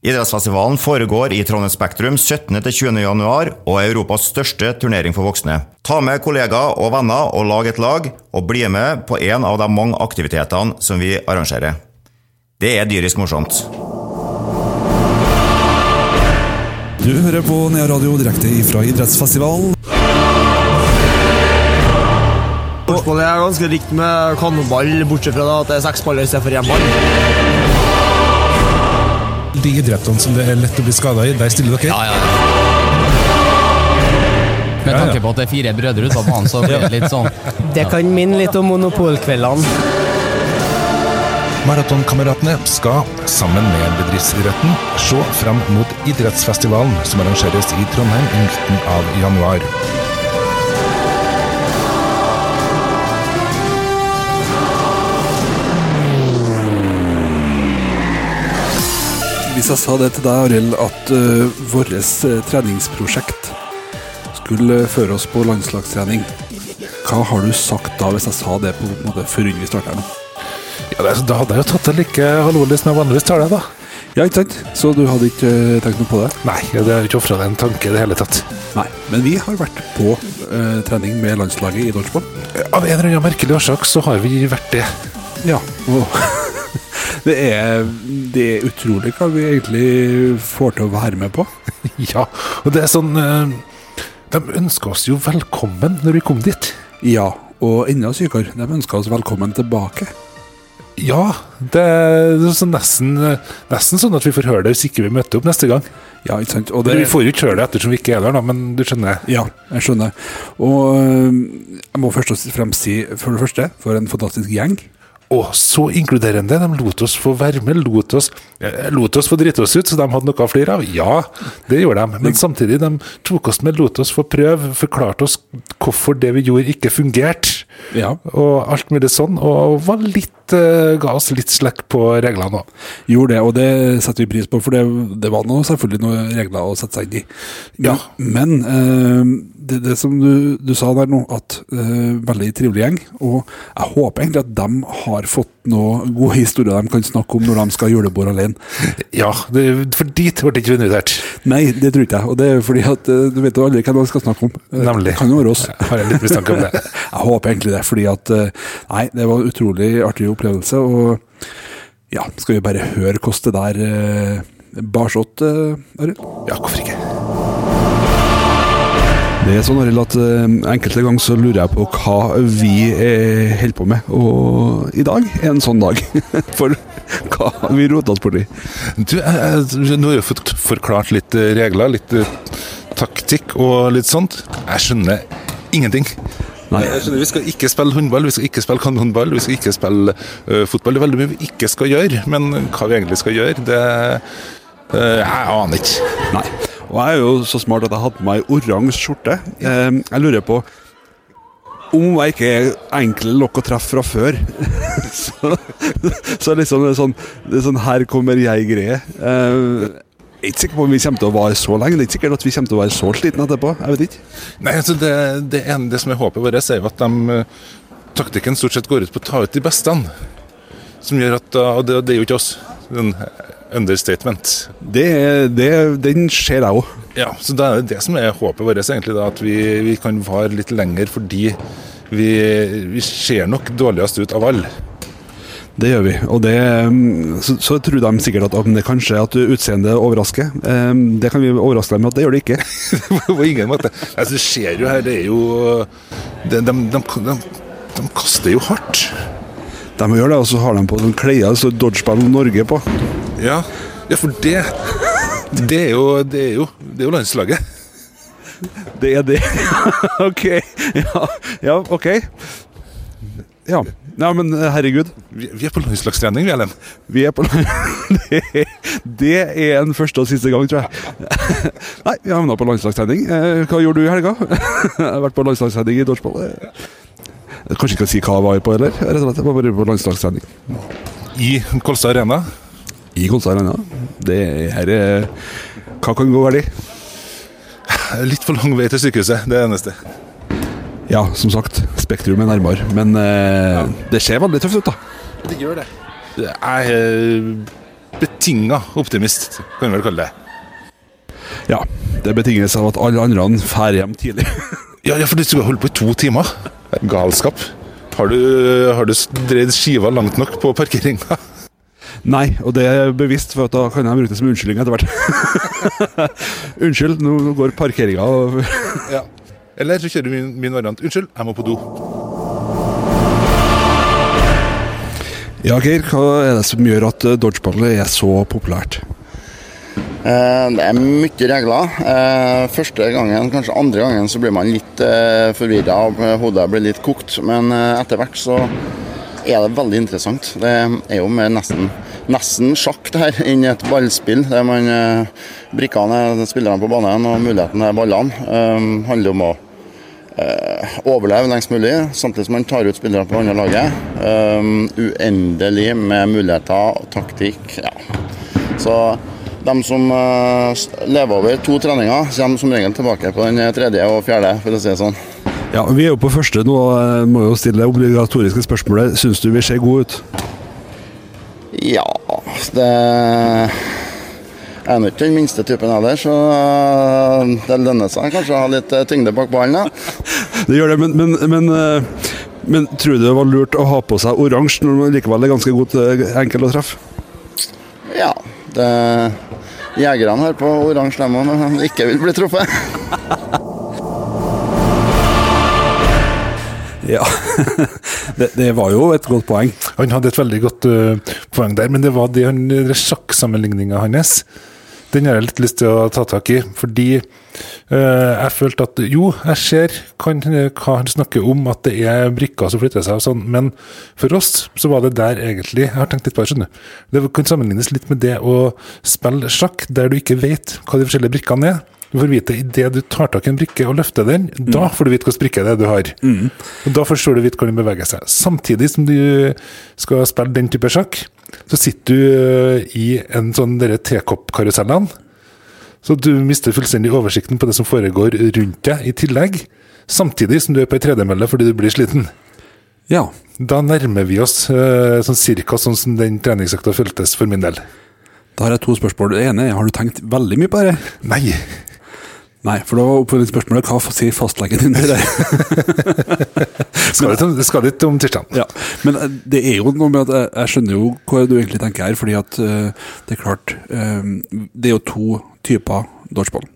Idrettsfestivalen foregår i Trondheim Spektrum 17.-20. januar og er Europas største turnering for voksne. Ta med kollegaer og venner og lag et lag, og bli med på en av de mange aktivitetene som vi arrangerer. Det er dyrisk morsomt. Du hører på Nea Radio direkte fra idrettsfestivalen. Spørsmålet er ganske likt med kanonball, bortsett fra at det er seks baller istedenfor én ball. De idrettene som det er lett å bli skada i, der stiller dere? Ja, ja, ja. Med tanke på at det er fire brødre ute på banen, så blir det litt sånn Det kan minne litt om monopolkveldene. Maratonkameratene skal, sammen med bedriftsidretten, se fram mot idrettsfestivalen som arrangeres i Trondheim i midten av januar. Hvis jeg sa det til deg, Arild, at uh, vårt uh, treningsprosjekt skulle føre oss på landslagstrening, hva har du sagt da, hvis jeg sa det på en måte før vi starter nå? Ja, Da hadde jeg jo tatt det like alvorlig som jeg vanligvis tar det, da. Ja, ikke sant? Så du hadde ikke tenkt noe på det? Nei, det har ikke ofra deg en tanke i det hele tatt. Nei. Men vi har vært på uh, trening med landslaget i dodgeball. Av en eller annen merkelig årsak så har vi vært det. Ja. Og det, er, det er utrolig hva vi egentlig får til å være med på. ja, og det er sånn uh, De ønsker oss jo velkommen når vi kom dit. Ja, og enda sykere, de ønsker oss velkommen tilbake. Ja, det er sånn nesten, nesten sånn at vi får høre det hvis ikke vi møter opp neste gang. Ja, ikke sant? Og det, vi får jo ikke høre det ettersom vi ikke er der, da, men du skjønner? Ja, jeg skjønner. Og øh, jeg må først og fremst si, for det første, for en fantastisk gjeng. Å, så inkluderende. De lot oss få være med, lot oss, lot oss få drite oss ut, så de hadde noe å flire av. Ja, det gjorde de. Men samtidig, de tok oss med, lot oss få prøve, forklarte oss hvorfor det vi gjorde, ikke fungerte. Ja. Og alt mulig sånn. Og var litt, uh, ga oss litt slekk på reglene òg. Gjorde det, og det setter vi pris på, for det, det var noe, selvfølgelig noen regler å sette seg inn i. Ja. Men uh, det, det, som du, du, sa der nå, at uh, veldig trivelig gjeng. Og jeg håper egentlig at de har fått noen gode historier de kan snakke om når de skal ha julebord alene. Ja, det, for dit ble det ikke invitert. Nei, det tror ikke jeg. Og det er fordi at du vet jo aldri hva de skal snakke om. Nemlig. Kan jo være oss. Jeg har en litt mistanke om det. jeg håper egentlig det, fordi at Nei, det var utrolig artig opplevelse. Og ja, skal vi bare høre hvordan det der uh, barsått, uh, Arild? Ja, hvorfor ikke? Det er sånn Arild, at uh, enkelte ganger så lurer jeg på hva vi holder på med. Og i dag er en sånn dag. For hva har vi rota oss borti? Du, jeg, nå har jeg fått forklart litt regler, litt taktikk og litt sånt. Jeg skjønner ingenting. Nei. Vi skal ikke spille håndball, vi skal ikke spille kanonball, vi skal ikke spille uh, fotball. Det er veldig mye vi ikke skal gjøre, men hva vi egentlig skal gjøre, det uh, Jeg aner ikke. Nei. Og jeg er jo så smart at jeg hadde på meg oransje skjorte. Eh, jeg lurer på om jeg ikke er enkel nok å treffe fra før. så, så liksom det er sånn, det er sånn Her kommer jeg-greie. Eh, jeg er ikke sikker på om vi kommer til å vare så lenge. Det er ikke sikkert at vi kommer til å være så slitne etterpå. Jeg vet ikke. Nei, altså det, det, ene, det som er håpet vårt, er jo at de, taktikken stort sett går ut på å ta ut de beste. Som gjør at, Og det, det er jo ikke oss. En understatement. Det, det, den ser jeg òg. Ja, så det er det som er håpet vårt, egentlig. Da, at vi, vi, kan vare litt lenger fordi vi, vi ser nok dårligst ut av alle. Det gjør vi. Og det, så, så, tror de sikkert at om det kanskje at utseendet overrasker. Det kan vi overraske dem med at det gjør det ikke. På ingen måte. Altså, det skjer jo her, det er jo De, de, de, de kaster jo hardt. De gjør det, og så har de på sånn klær så Dodgeball Norge på. Ja, ja for det det er, jo, det er jo Det er jo landslaget. Det er det? OK. Ja, ja, OK. Ja. Ja, men herregud. Vi, vi er på landslagstrening, vi, Ellen. Vi er på det, det er en første og siste gang, tror jeg. Nei, vi havna på landslagstrening. Hva gjorde du i helga? Jeg har vært på landslagstrening i dodgeball. Kanskje ikke si hva jeg var på, eller? Rett og slett, jeg var bare på landslagstrening. I Kolstad Arena? I Kolstad Arena. Det her er Hva kan gå galt? Litt for lang vei til sykehuset, det er det eneste. Ja, som sagt. Spektrum er nærmere. Men eh, ja. det ser veldig tøft ut, da. Det gjør det. Det er betinga optimist, kan vi vel kalle det. Ja, det betinges av at alle andre drar hjem tidlig. Ja, ja, for du skulle holde på i to timer. Galskap. Har du, har du dreid skiva langt nok på parkeringa? Nei, og det er bevisst, for at da kan jeg bruke det som unnskyldning etter hvert. Unnskyld, nå går parkeringa og Ja. Eller så kjører du min, min variant. Unnskyld, jeg må på do. Ja, Geir, hva er det som gjør at dodgeballet dodgeball er så populært? Eh, Det er mye regler. Eh, Første gangen, kanskje andre gangen, så blir man litt forvirra og hodet blir litt kokt. Men eh, etter hvert så er det veldig interessant. Det er jo nesten, nesten sjakk det her, inn i et ballspill. Der man eh, brikkene er spillerne på banen og muligheten er ballene. Eh, handler om å eh, overleve lengst mulig, samtidig som man tar ut spillere på andre laget. Eh, uendelig med muligheter og taktikk. Ja. Så de som eh, lever over to treninger, kommer som regel tilbake på den tredje og fjerde, for å si det sånn. Ja, Vi er jo på første nå, må jo stille det obligatoriske spørsmålet. Syns du vi ser gode ut? Ja, det jeg er nå ikke den minste typen heller, så eh, det lønner seg kanskje å ha litt eh, tyngde bak ballen. Det gjør det, men, men, men, eh, men tror du det var lurt å ha på seg oransje når man likevel er ganske god til enkel å treffe? Ja, det Jegerne har på oransje dem òg, når de ikke vil bli truffet. Ja. det, det var jo et godt poeng. Han hadde et veldig godt uh, poeng der, men det var det han, sjakksammenligninga hans. Den har jeg litt lyst til å ta tak i, fordi øh, jeg følte at jo, jeg ser hva han snakker om, at det er brikker som flytter seg og sånn, men for oss så var det der egentlig Jeg har tenkt litt på det, skjønner du. Det kan sammenlignes litt med det å spille sjakk, der du ikke vet hva de forskjellige brikkene er. Du får vite idet du tar tak i en brikke og løfter den, da får du vite hvilken brikke det er du har. Og Da forstår du vidt hvor den beveger seg. Samtidig som du skal spille den type sjakk, så sitter du øh, i en sånn tekoppkarusellene. Så du mister fullstendig oversikten på det som foregår rundt deg i tillegg. Samtidig som du er på ei tredemølle fordi du blir sliten. Ja. Da nærmer vi oss øh, sånn cirka sånn som den treningsøkta føltes for min del. Da har jeg to spørsmål. Det ene er, har du tenkt veldig mye på det? Nei. Nei, for da var spørsmålet hva sier fastlegen din til det? Skal det, skal litt om tirsdagen. Ja, men eh, det er jo noe med at jeg, jeg skjønner jo hva du egentlig tenker her, fordi at uh, det er klart eh, Det er jo to typer dodgeball.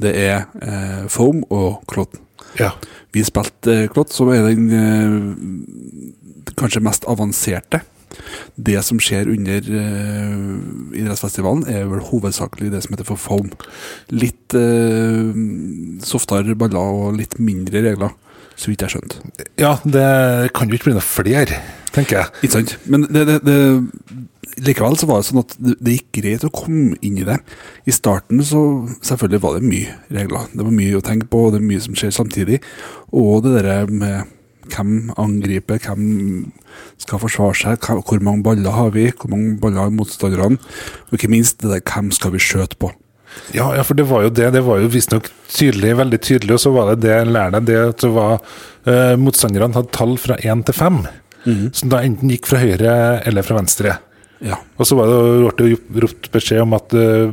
Det er uh, foam og klott. Ja. Vi spilte uh, klott, som er den uh, kanskje mest avanserte. Det som skjer under uh, idrettsfestivalen, er vel hovedsakelig det som heter for foam. Litt uh, softere baller og litt mindre regler, så vidt jeg skjønt ja, det kan jo ikke bli noe flere, tenker jeg. Ikke sant? Men det, det, det, likevel så var det sånn at det, det gikk greit å komme inn i det. I starten så selvfølgelig var det mye regler. Det var mye å tenke på, og det er mye som skjer samtidig. Og det der med hvem angriper, hvem skal forsvare seg, hvor mange baller har vi, hvor mange baller har motstanderne, og ikke minst det der hvem skal vi skjøte på. Ja, ja, for det var jo det. Det var jo visstnok tydelig, veldig tydelig, og så var det det lær deg, det at det var eh, motstanderne hadde tall fra én til fem, som da enten gikk fra høyre eller fra venstre. Ja. Og så var det ropt beskjed om at uh,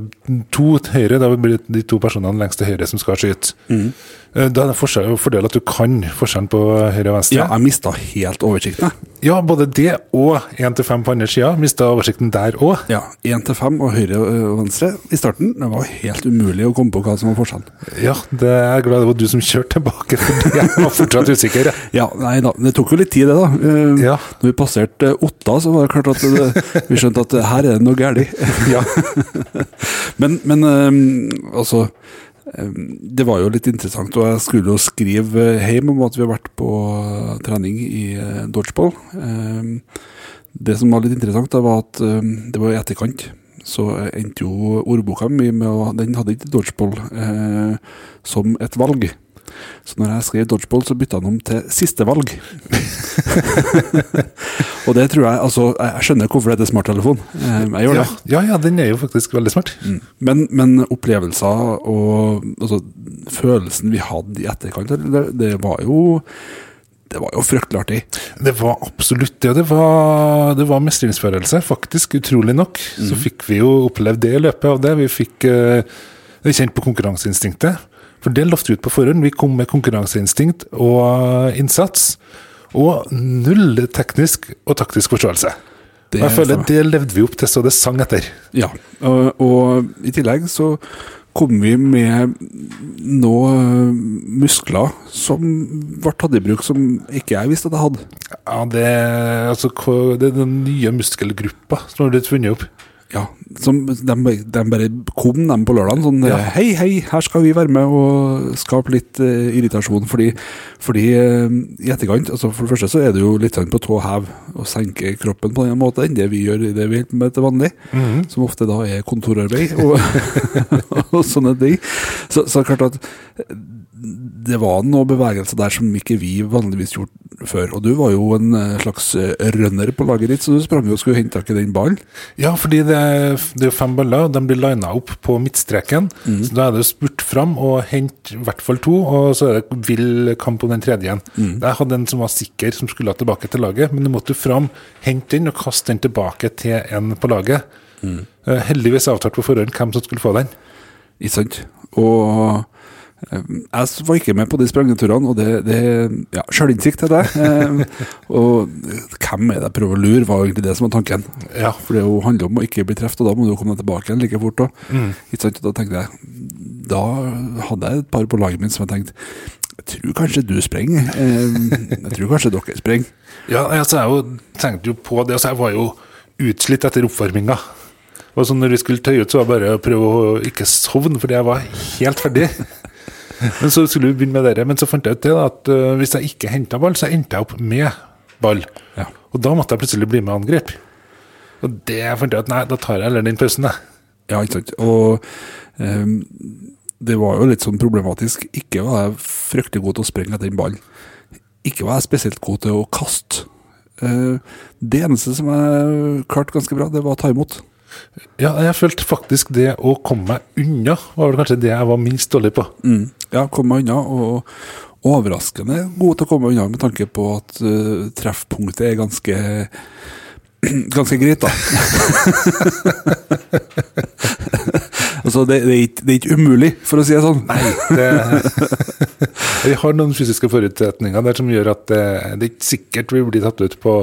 to høyre, da blir det de to personene lengst til høyre som skal skyte. Eh, Er det forskjell, fordel at du kan forskjellen på høyre og venstre. ja, jeg mista helt oversikten. Ja, både det og én til fem på andre sida. Mista oversikten der òg. Ja, Én til fem og høyre og venstre i starten. Det var helt umulig å komme på hva som var forskjellen. Ja, det er jeg glad det var du som kjørte tilbake, for jeg var fortsatt usikker. Ja, nei da, det tok jo litt tid det da. Eh, Ja. Når vi passerte eh, Otta, så var det klart at det, vi skjønte at eh, her er det noe galt. Ja. Men, men eh, altså eh, Det var jo litt interessant, og jeg skulle jo skrive hjem om at vi har vært på trening i eh, dodgeball. Eh, Det som var litt interessant, da, var at eh, det var i etterkant. Så endte jo ordboka mi med å Den hadde ikke dodgeball eh, som et valg. Så når jeg skrev dodgeball, så bytta han om til siste valg. og det tror jeg Altså, jeg skjønner hvorfor det heter smarttelefon. Eh, Jeg gjør det. ja, ja, den er jo faktisk veldig smart. Men, men opplevelser og altså, følelsen vi hadde i etterkant, det, det var jo det var jo fryktelig artig. Det var absolutt det. Det var, det var mestringsfølelse, faktisk. Utrolig nok. Så fikk vi jo opplevd det i løpet av det. Vi fikk uh, kjent på konkurranseinstinktet. For det lovte vi ut på forhånd. Vi kom med konkurranseinstinkt og innsats. Og null teknisk og taktisk forståelse. Det Og jeg føler det levde vi opp til så det sang etter. Ja, og, og i tillegg så kom vi med noen muskler som ble tatt i bruk som ikke jeg visste at jeg hadde. Ja, det, altså, det er den nye muskelgruppa som har blitt funnet opp. Ja, som de, de bare kom dem på lørdagen sånn Ja. Hei, hei, her skal vi være med og skape litt uh, irritasjon. Fordi, fordi uh, i etterkant altså For det første så er det jo litt sånn på tå hev å senke kroppen på den måten det vi gjør i det vi holder med til vanlig. Som ofte da er kontorarbeid og, og sånne ting. Så, så klart at det var noen bevegelser der som ikke vi vanligvis gjorde før. Og du var jo en eh, slags eh, runner på laget ditt, så du sprang jo og skulle hente tak i den ballen. Ja, fordi det, det er jo fem baller, og de blir lina opp på midtstreken. Så da er det spurt fram og hente i hvert fall to, og så er det vill kamp om den tredje igjen. Jeg hadde en som var sikker, som skulle tilbake til laget, men du måtte fram, hente den og kaste den tilbake til en på laget. Mm. Heldigvis avtalt på forhånd hvem som skulle få den. Ikke sant? Og jeg var ikke med på de sprangeturene, og det, det ja, Sjølinnsikt er deg. Eh, og hvem er det jeg prøver å lure, var egentlig det som var tanken. Ja. For det jo handler om å ikke bli truffet, og da må du komme deg tilbake igjen like fort. Da. Og da tenkte jeg Da hadde jeg et par på laget mitt som jeg tenkte Jeg tror kanskje du sprenger. Eh, jeg tror kanskje dere sprenger. Ja, altså, jeg jo, tenkte jo på det, altså, jeg var jo utslitt etter oppvarminga. Og så når vi skulle tøye ut, så var det bare å prøve å ikke sovne, fordi jeg var helt ferdig. Men så skulle vi begynne med dere, men så fant jeg ut det da, at uh, hvis jeg ikke henta ball, så endte jeg opp med ball. Ja. Og da måtte jeg plutselig bli med angrep. Og det fant jeg ut, nei, da tar jeg heller den pausen, jeg. Ja, ikke sant. Og um, det var jo litt sånn problematisk. Ikke var jeg fryktelig god til å sprenge etter den ballen. Ikke var jeg spesielt god til å kaste. Uh, det eneste som jeg klarte ganske bra, det var å ta imot. Ja, jeg følte faktisk det å komme meg unna, var vel kanskje det jeg var minst dårlig på. Mm. Ja, komme meg unna, og overraskende god til å komme meg unna med tanke på at uh, treffpunktet er ganske Ganske greit, da. altså, det, det, er ikke, det er ikke umulig, for å si det sånn. Nei, det, vi har noen fysiske forutsetninger der som gjør at det, det er ikke sikkert vi blir tatt ut på,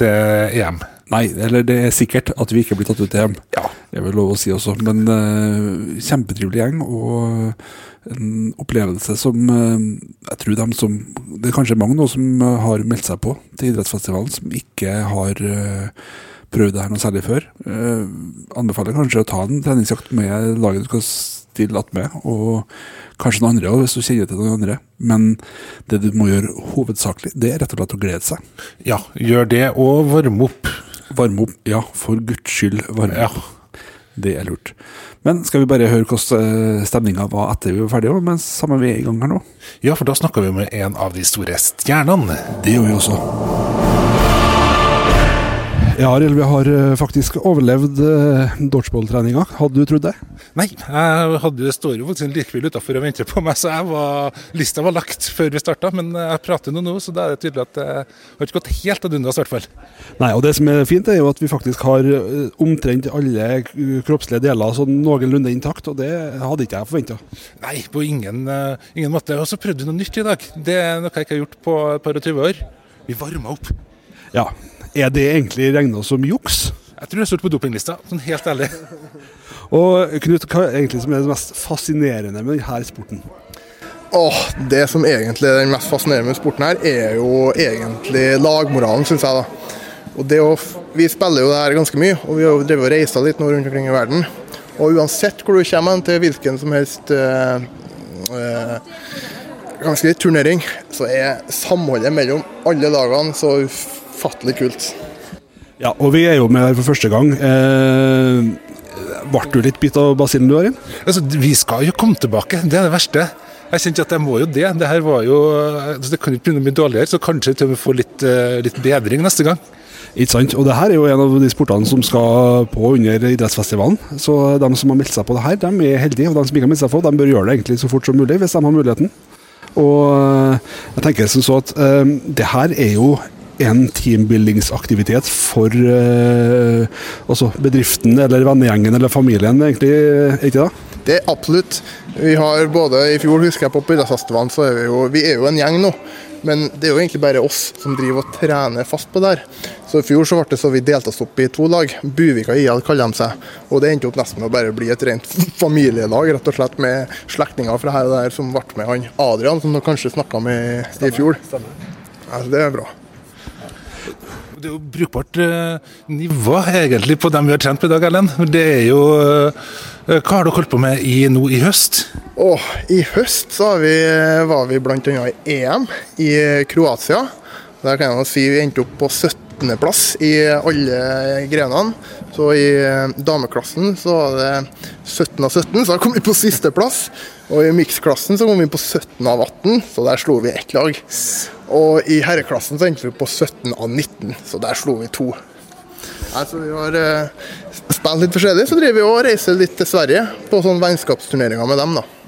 til EM. Nei, eller det er sikkert at vi ikke blir tatt ut til EM. Ja. Det er vel lov å si også. Men uh, kjempetrivelig gjeng, og en opplevelse som uh, jeg tror de som Det er kanskje mange nå som har meldt seg på til idrettsfestivalen, som ikke har uh, prøvd det her noe særlig før. Uh, anbefaler kanskje å ta en treningsjakt med laget du skal stille attmed, og kanskje noen andre også, hvis du kjenner til noen andre. Men det du må gjøre hovedsakelig, det er rett og slett å glede seg. Ja, gjør det, og varme opp. Varme opp, ja, for guds skyld varme Ja. Det er lurt. Men skal vi bare høre hvordan stemninga var etter vi var ferdige, mens sammen vi er i gang her nå? Ja, for da snakka vi med en av de store stjernene. Det gjør vi også. Ja, Arild, vi har eh, faktisk overlevd uh, dodgeball-treninga. Hadde du trodd det? Nei, jeg hadde, det står jo faktisk en likebil utafor og venter på meg, så jeg var, lista var lagt før vi starta. Men jeg prater nå nå, så da er det tydelig at det har ikke gått helt ad undas, i hvert fall. Nei, og det som er fint, er jo at vi faktisk har eh, omtrent alle kroppslige deler sånn noenlunde intakt, og det hadde ikke jeg forventa. Nei, på ingen, eh, ingen måte. Og så prøvde vi noe nytt i dag. Det er noe jeg ikke har gjort på et par og tyve år. Vi varma opp. Ja. Er det egentlig regna som juks? Jeg tror det står på dopinglista, sånn helt ærlig. Og Knut, hva er egentlig som er det mest fascinerende med denne sporten? Åh, Det som egentlig er den mest fascinerende med sporten her, er jo egentlig lagmoralen, syns jeg. da. Og det å, Vi spiller jo det her ganske mye, og vi har jo drevet og reist litt nå rundt omkring i verden. Og uansett hvor du kommer hen til hvilken som helst eh, eh, ganske turnering, så er samholdet mellom alle lagene så ufattelig kult. Ja, og vi er jo med her for første gang. Eh, ble du litt bitt av basillen du har inn? Altså, vi skal jo komme tilbake, det er det verste. Jeg kjente at jeg må jo det. Det her var jo, altså, det kan jo ikke begynne å bli dårligere, så kanskje til vi får litt, eh, litt bedring neste gang. Ikke sant? Og det her er jo en av de sportene som skal på under idrettsfestivalen. Så de som har meldt seg på det her, de er heldige. Og de som ikke har meldt seg på, de bør gjøre det egentlig så fort som mulig, hvis de har muligheten. Og eh, jeg tenker som så at eh, det her er jo en teambuildingsaktivitet for eh, altså bedriften eller vennegjengen eller familien, egentlig, ikke det? Det er absolutt. Vi har både I fjor husker jeg på Idrettsfestivalen, så er vi jo vi er jo en gjeng nå. Men det er jo egentlig bare oss som driver og trener fast på det her. Så I fjor så ble det så vi delte oss opp i to lag. Buvika IL kaller de seg. Og det endte opp nesten med å bare bli et rent familielag, rett og slett med slektninger fra her og der som ble med han Adrian, som du kanskje snakka med i fjor. Ja, det er bra. Det er jo brukbart eh, nivå egentlig på dem vi har trent på i dag, Ellen. Det er jo eh, Hva har dere holdt på med i, nå i høst? Og I høst så vi, var vi bl.a. i EM i Kroatia. Der kan jeg si vi endte opp på 17.-plass i alle grenene. Så i eh, dameklassen så var det 17 av 17, så da kom vi på sisteplass. Og i miksklassen så kom vi på 17 av 18, så der slo vi ett lag. Og i herreklassen så endte vi på 17 av 19, så der slo vi to. Altså, vi har eh, spilt litt forskjellig, så driver vi og reiser litt til Sverige på sånne vennskapsturneringer med dem. da.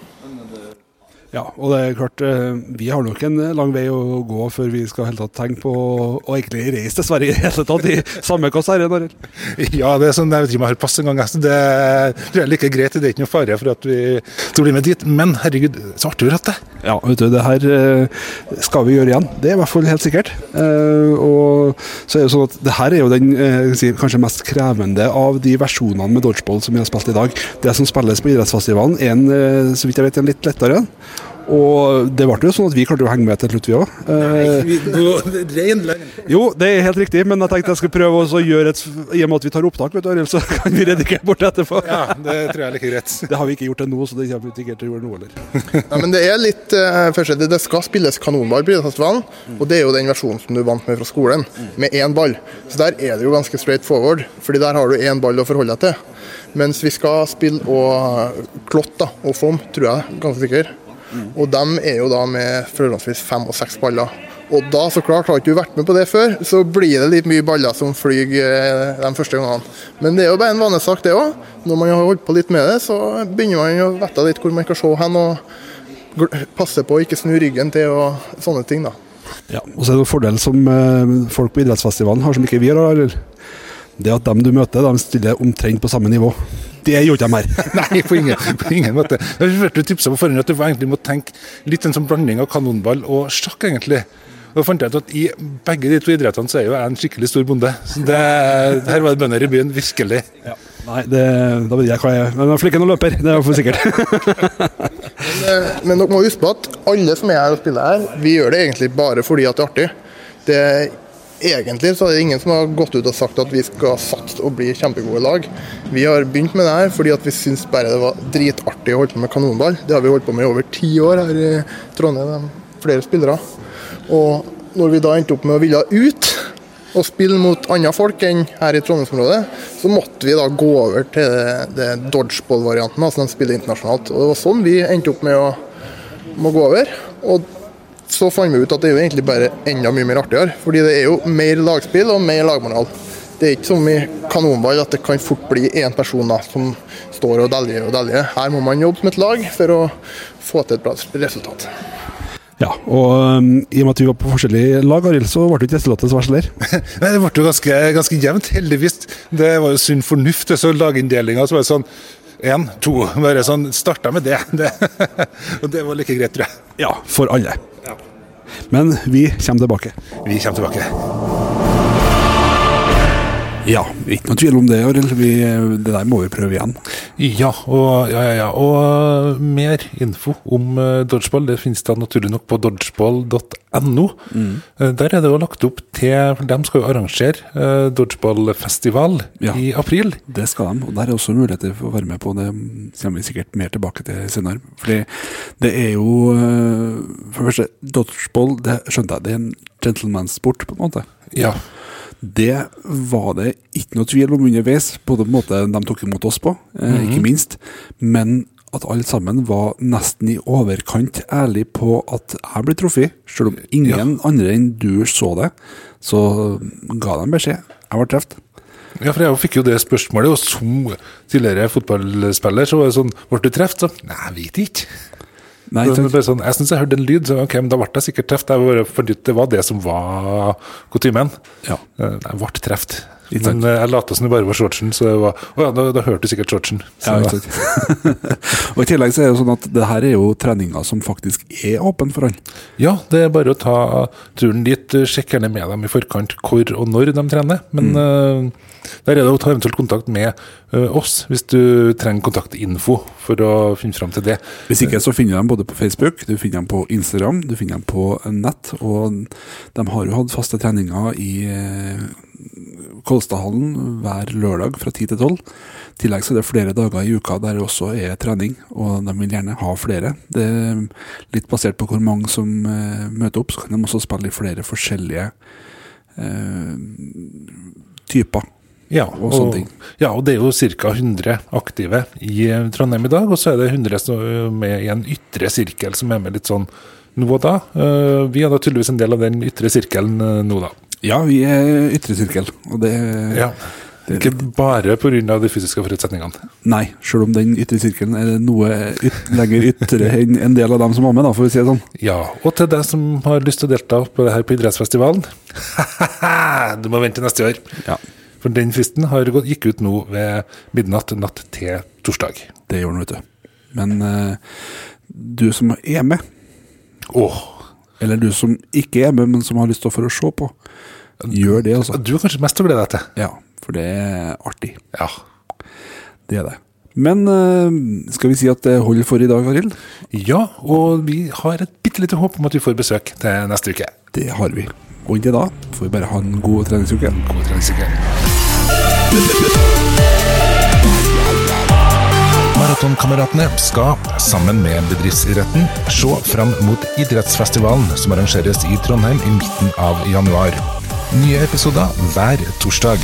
Ja, og det er klart, eh, vi har nok en lang vei å gå før vi skal helt tatt tenke på å egentlig reise til Sverige i hele tatt, i samme klasse. Arild. Ja, det er sånn, jeg vet ikke om jeg har pass engang. Det tror jeg er like greit. Det er ikke noe fare for at vi skal bli med dit. Men herregud, så artig vi har hatt det. Ja, vet du, det her eh, skal vi gjøre igjen. Det er i hvert fall helt sikkert. Eh, og så er det sånn at det her er jo den eh, kanskje mest krevende av de versjonene med dodgeball som vi har spilt i dag. Det som spilles på idrettsfestivalen, er en, eh, så vidt jeg vet, en litt lettere. Og det ble jo sånn at vi klarte å henge med til slutt, vi òg. Jo, det er helt riktig, men jeg tenkte jeg skulle prøve å gjøre et I og med at vi tar opptak, vet du, Arild, så kan vi redigere bort etterpå. Ja, det tror jeg er like greit. Det har vi ikke gjort ennå, så det kommer vi ikke til å gjøre nå heller. Ja, men det er litt eh, først, det, skal spilles kanonball på idrettsfestivalen, og det er jo den versjonen som du vant med fra skolen, med én ball. Så der er det jo ganske straight forward, fordi der har du én ball å forholde deg til. Mens vi skal spille og klott da, og foam, tror jeg, ganske sikker. Og de er jo da med forholdsvis fem og seks baller. Og da, så klart, har ikke du vært med på det før, så blir det litt mye baller som flyr eh, de første gangene. Men det er jo bare en vanesak, det òg. Når man har holdt på litt med det, så begynner man å vite litt hvor man kan se hen, og passe på å ikke snu ryggen til og sånne ting, da. Ja, og så er det en fordel som eh, folk på idrettsfestivalen har som ikke vi har. Eller? Det at dem du møter, de stiller omtrent på samme nivå. Det gjorde ikke de her. Nei, på ingen, på ingen måte. Jeg har hørt du tipsa på forhånd at du egentlig må tenke litt en sånn blanding av kanonball og sjakk, egentlig. Og da fant jeg ut at I begge de to idrettene så er jo jeg en skikkelig stor bonde. Så det, her var det bønder i byen, virkelig. Nei, det, da vet jeg hva jeg er. Men jeg er flink til å løper, det er for sikkert. men, Men dere må huske på at alle som er her og spiller her, vi gjør det egentlig bare fordi at det er artig. Det Egentlig så er det ingen som har gått ut og sagt at vi skal satse og bli kjempegode lag. Vi har begynt med det her fordi at vi syns bare det var dritartig å holde på med kanonball. Det har vi holdt på med i over ti år her i Trondheim, flere spillere. Og når vi da endte opp med å ville ut og spille mot andre folk enn her i Trondheimsområdet, så måtte vi da gå over til det, det dodgeball-varianten, altså de spiller internasjonalt. Og det var sånn vi endte opp med å, gå over. Og så fant vi ut at det er jo egentlig bare enda mye mer artigere. Fordi det er jo mer lagspill og mer lagmoral. Det er ikke som i kanonball at det kan fort bli én person da, som står og deljer og deljer. Her må man jobbe som et lag for å få til et bra resultat. Ja, og um, i og med at vi var på forskjellige lag, Arild, så ble det ikke resultatet så verst heller. Nei, Det ble jo ganske, ganske jevnt, heldigvis. Det var jo sunn fornuft. Så laginndelinga så var det sånn én, to. Bare sånn Starta med det. det. Og det var like greit, tror jeg. Ja, for alle. Men vi kommer tilbake. Vi kommer tilbake. Ja, ikke noe tvil om det, Arild. Vi, det der må vi prøve igjen. Ja, og, ja, ja, og mer info om eh, dodgeball det finnes da naturlig nok på dodgeball.no. Mm. Der er det jo lagt opp til for De skal jo arrangere eh, dodgeballfestival Ja. i april. Det skal de, og der er også muligheter for å være med på. Det kommer vi sikkert mer tilbake til senere. Fordi det er jo eh, For det første, dodgeball, det skjønte jeg, det er en gentlemansport, på en måte. Ja. Det var det ikke noe tvil om underveis, på den måten de tok imot oss på, eh, ikke minst. Men at alle sammen var nesten i overkant ærlig på at jeg ble truffet. Selv om ingen andre enn du så det, så ga de beskjed. Jeg ble truffet. ja, for jeg fikk jo det spørsmålet, og som tidligere fotballspiller så var det sånn Ble du truffet? Så Nei, jeg vet ikke. Nei, Det- det sånn, jeg syns jeg hørte en lyd, så ok, men da ble jeg sikkert truffet. Jeg bare det var det som var kutymen. Ja. Eh, Jeg ble truffet. Men eh, jeg lot som det bare var shortsen, så det var Å ja, da, da hørte du sikkert shortsen. Ja, og I tillegg så er det jo sånn at det her er jo treninger som faktisk er åpen for alle. ja, det er bare å ta turen dit. Sjekk gjerne med dem i forkant hvor og når de trener. Men Mm. eh, der er det å ta eventuelt kontakt med eh, oss, hvis du trenger kontaktinfo for å finne fram til det. Hvis ikke så finner du dem både på Facebook, du finner dem på Instagram, du finner dem på nett. Og de har jo hatt faste treninger i Kolstadhallen hver lørdag fra 10 til 12. I tillegg så er det flere dager i uka der det også er trening, og de vil gjerne ha flere. Det er litt basert på hvor mange som eh, møter opp, så kan de også spille i flere forskjellige eh, typer. Ja, Og. Ja, og det er jo ca. 100 aktive i eh, Trondheim i dag, og så er det 100 som er med i en ytre sirkel som er med litt sånn nå og da. Eh, Vi er da tydeligvis en del av den ytre sirkelen eh, nå, da. Ja, vi er ytre sirkel, og det Ja. Ikke bare pga. de fysiske forutsetningene. Nei, selv om den ytre sirkelen er noe yt lenger ytre enn en del av dem som var med, da, for å si det sånn. Ja, og til deg som har lyst til å delta på det her på idrettsfestivalen Du må vente til neste år. Ja, For den fristen har gått, gikk ut nå ved midnatt natt til torsdag. det gjør den, vet du. Men uh, du som er med, Åh, eller du som ikke er med, men som har lyst til å få se på, gjør det, altså. du har kanskje mest å glede deg til? Ja, for det er artig. Ja. Det er det. Men eh, skal vi si at det holder for i dag, Arild? ja, og vi har et bitte lite håp om at vi får besøk til neste uke. Det har vi. Og inntil da får vi bare ha en god treningsuke. God treningsuke. Maratonkameratene skal, sammen med bedriftsidretten, se fram mot idrettsfestivalen som arrangeres i Trondheim i midten av januar. Nye episoder hver torsdag.